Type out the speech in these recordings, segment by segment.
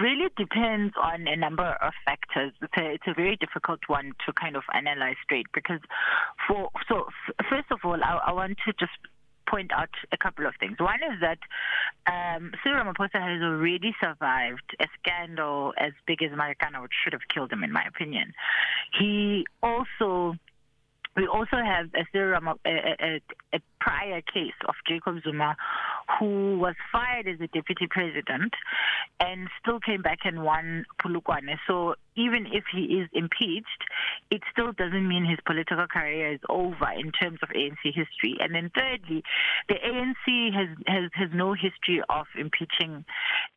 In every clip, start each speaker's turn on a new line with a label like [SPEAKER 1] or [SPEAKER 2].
[SPEAKER 1] really depends on a number of factors. It's a, it's a very difficult one to kind of analyze straight because, for so first of all, I, I want to just point out a couple of things. One is that um, Cyril Ramaphosa has already survived a scandal as big as Marikana, which should have killed him, in my opinion. He also we also have a, a, a, a prior case of Jacob Zuma, who was fired as a deputy president and still came back and won Polokwane. So even if he is impeached, it still doesn't mean his political career is over in terms of ANC history. And then thirdly, the ANC has has, has no history of impeaching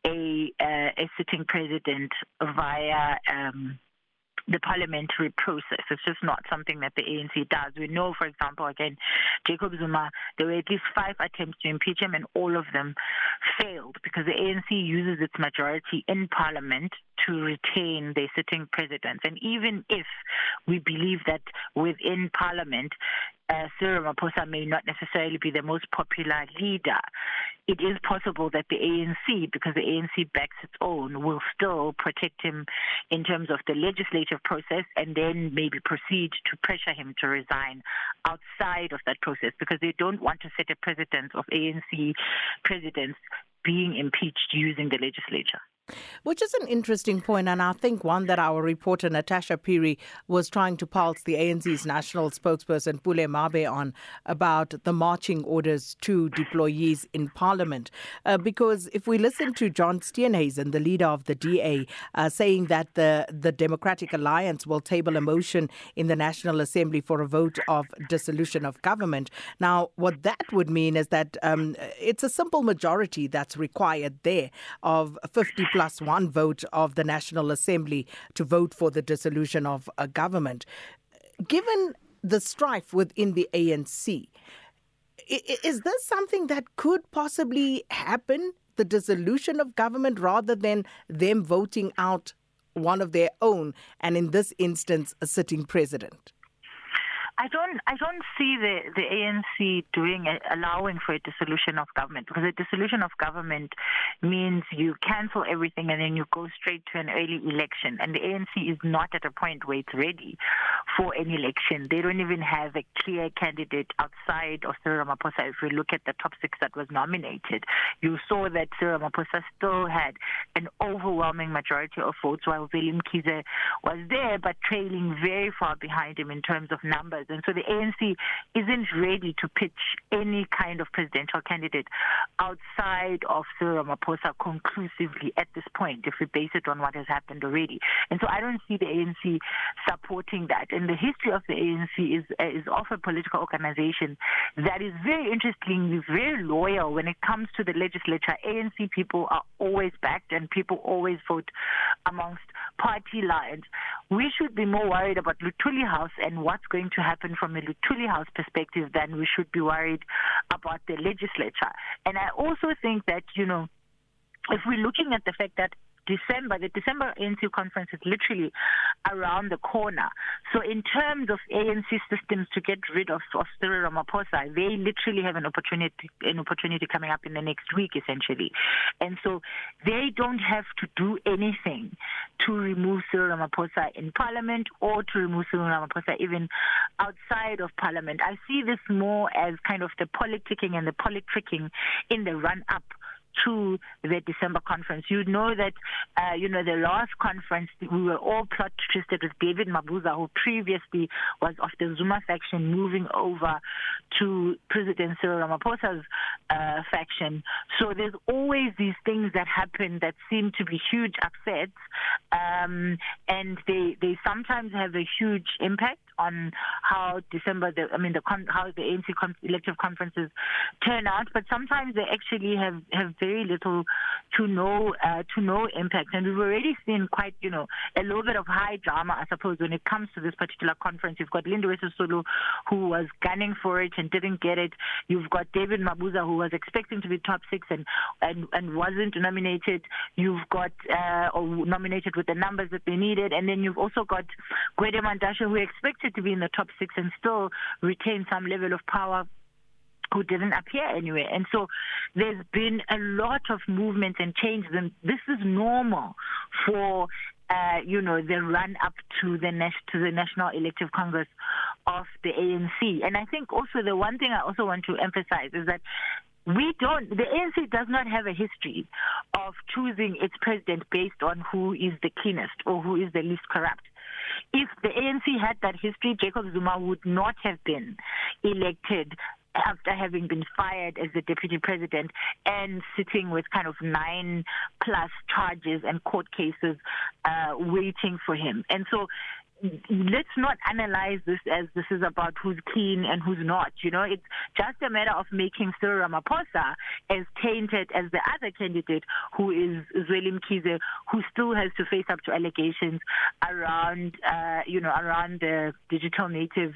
[SPEAKER 1] a uh, a sitting president via. Um, the parliamentary process. It's just not something that the ANC does. We know, for example, again, Jacob Zuma, there were at least five attempts to impeach him, and all of them failed because the ANC uses its majority in parliament to retain their sitting presidents. And even if we believe that within parliament, uh, Cyril Ramaphosa may not necessarily be the most popular leader, it is possible that the ANC, because the ANC backs its own, will still protect him in terms of the legislative process and then maybe proceed to pressure him to resign outside of that process because they don't want to set a precedent of ANC presidents being impeached using the legislature.
[SPEAKER 2] Which is an interesting point, and I think one that our reporter Natasha Piri was trying to pulse the ANC's national spokesperson Pule Mabe on about the marching orders to deployees in Parliament. Uh, because if we listen to John Steenhuisen, the leader of the DA, uh, saying that the, the Democratic Alliance will table a motion in the National Assembly for a vote of dissolution of government. Now, what that would mean is that um, it's a simple majority that's required there of 50 plus plus one vote of the National Assembly to vote for the dissolution of a government. Given the strife within the ANC, is this something that could possibly happen, the dissolution of government, rather than them voting out one of their own, and in this instance, a sitting president?
[SPEAKER 1] I don't I don't see the the ANC doing allowing for a dissolution of government because a dissolution of government means you cancel everything and then you go straight to an early election. And the ANC is not at a point where it's ready. For an election. They don't even have a clear candidate outside of Cyril Ramaphosa. If we look at the top six that was nominated, you saw that Cyril Ramaphosa still had an overwhelming majority of votes while Willem Kize was there but trailing very far behind him in terms of numbers. And so the ANC isn't ready to pitch any kind of presidential candidate outside of Cyril Ramaphosa conclusively at this point, if we base it on what has happened already. And so I don't see the ANC supporting that. And the history of the ANC is uh, is of a political organization that is very interestingly very loyal when it comes to the legislature. ANC people are always backed and people always vote amongst party lines. We should be more worried about Luthuli House and what's going to happen from a Luthuli House perspective, then we should be worried about the legislature. And I also think that, you know, if we're looking at the fact that December, the December ANC conference is literally around the corner. So, in terms of ANC systems to get rid of, of Cyril Ramaphosa, they literally have an opportunity, an opportunity coming up in the next week, essentially. And so, they don't have to do anything to remove Cyril Ramaphosa in Parliament or to remove Cyril Ramaphosa even outside of Parliament. I see this more as kind of the politicking and the politicking in the run up to the December conference. You know that, uh, you know, the last conference, we were all plot twisted with David Mabuza, who previously was of the Zuma faction, moving over to President Cyril Ramaphosa's uh, faction. So there's always these things that happen that seem to be huge upsets, um, and they they sometimes have a huge impact on how December, the, I mean, the con- how the ANC con- elective conferences turn out, but sometimes they actually have have very little to no uh, to no impact, and we've already seen quite, you know, a little bit of high drama, I suppose, when it comes to this particular conference. You've got Lindiwe Sisulu, who was gunning for it and didn't get it. You've got David Mabuza, who was expecting to be top six and and, and wasn't nominated. You've got uh, or nominated with the numbers that they needed, and then you've also got Gwede Mantashe, who expected to be in the top six and still retain some level of power who didn't appear anywhere. And so there's been a lot of movement and changes, and this is normal for uh, you know, the run up to the to the National Elective Congress of the ANC. And I think also the one thing I also want to emphasize is that we don't the ANC does not have a history of choosing its president based on who is the cleanest or who is the least corrupt. If the ANC had that history, Jacob Zuma would not have been elected after having been fired as the deputy president and sitting with kind of nine plus charges and court cases uh, waiting for him. And so let's not analyze this as this is about who's clean and who's not. You know, it's just a matter of making Cyril Ramaphosa as tainted as the other candidate who is Zweli Mkhize, who still has to face up to allegations around, uh, you know, around the digital native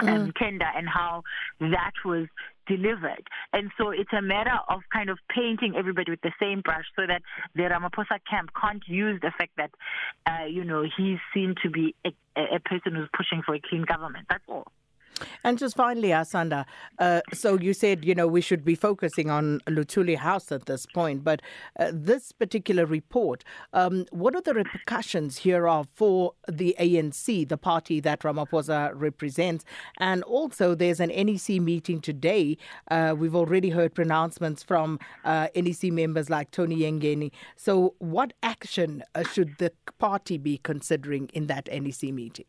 [SPEAKER 1] um, mm. tender and how that was delivered. And so it's a matter of kind of painting everybody with the same brush so that the Ramaphosa camp can't use the fact that, uh, you know, he's seen to be a, a person who's pushing for a clean government. That's all.
[SPEAKER 2] And just finally, Asanda, uh, so you said, you know, we should be focusing on Luthuli House at this point, but uh, this particular report, um, what are the repercussions hereof for the ANC, the party that Ramaphosa represents? And also, there's an NEC meeting today. Uh, we've already heard pronouncements from uh, NEC members like Tony Yengeni. So, what action uh, should the party be considering in that NEC meeting?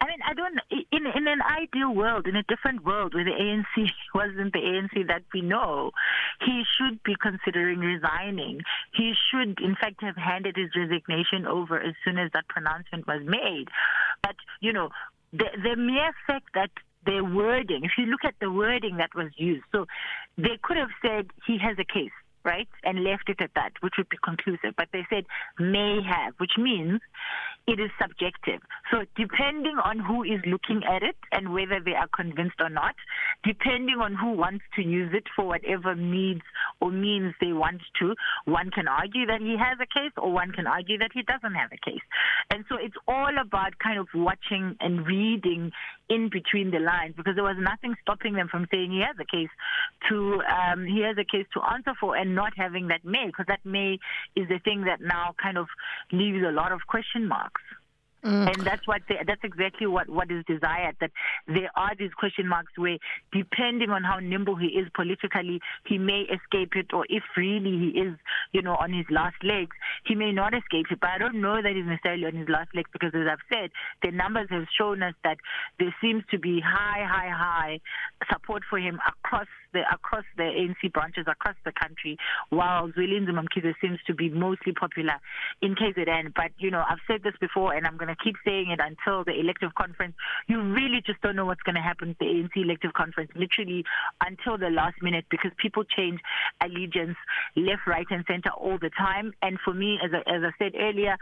[SPEAKER 1] I mean, I don't. In in an ideal world, in a different world where the ANC wasn't the ANC that we know, he should be considering resigning. He should, in fact, have handed his resignation over as soon as that pronouncement was made. But you know, the the mere fact that the wording, if you look at the wording that was used, so they could have said he has a case right, and left it at that, which would be conclusive. But they said may have, which means it is subjective. So depending on who is looking at it and whether they are convinced or not, depending on who wants to use it for whatever needs or means they want to, one can argue that he has a case or one can argue that he doesn't have a case. And so it's all about kind of watching and reading in between the lines because there was nothing stopping them from saying he has a case to um, he has a case to answer for and not having that may because that may is the thing that now kind of leaves a lot of question marks. Mm. And that's what they, that's exactly what, what is desired. That there are these question marks where, depending on how nimble he is politically, he may escape it, or if really he is, you know, on his last legs, he may not escape it. But I don't know that he's necessarily on his last legs because, as I've said, the numbers have shown us that there seems to be high, high, high support for him across the across the ANC branches across the country, while Zweli Mkhize seems to be mostly popular in KZN. But you know, I've said this before, and I'm going to keep saying it until the elective conference. You really just don't know what's going to happen at the ANC elective conference, literally until the last minute, because people change allegiance left, right, and center all the time. And for me, as I, as I said earlier,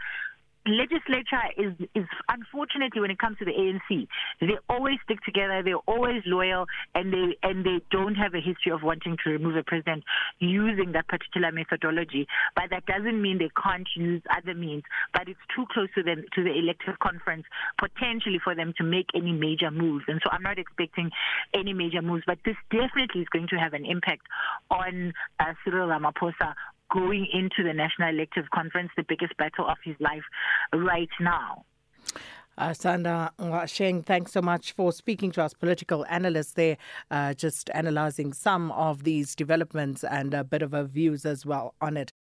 [SPEAKER 1] legislature is is unfortunately when it comes to the ANC, they always stick together, they're always loyal, and they and they don't have a history of wanting to remove a president using that particular methodology. But that doesn't mean they can't use other means. But it's too close to them to the elective conference potentially for them to make any major moves. And so I'm not expecting any major moves, but this definitely is going to have an impact on uh, Cyril Ramaphosa going into the National Elective Conference, the biggest battle of his life right now.
[SPEAKER 2] Uh, Sanda Sheng, thanks so much for speaking to us, political analysts there, uh, just analysing some of these developments and a bit of our views as well on it.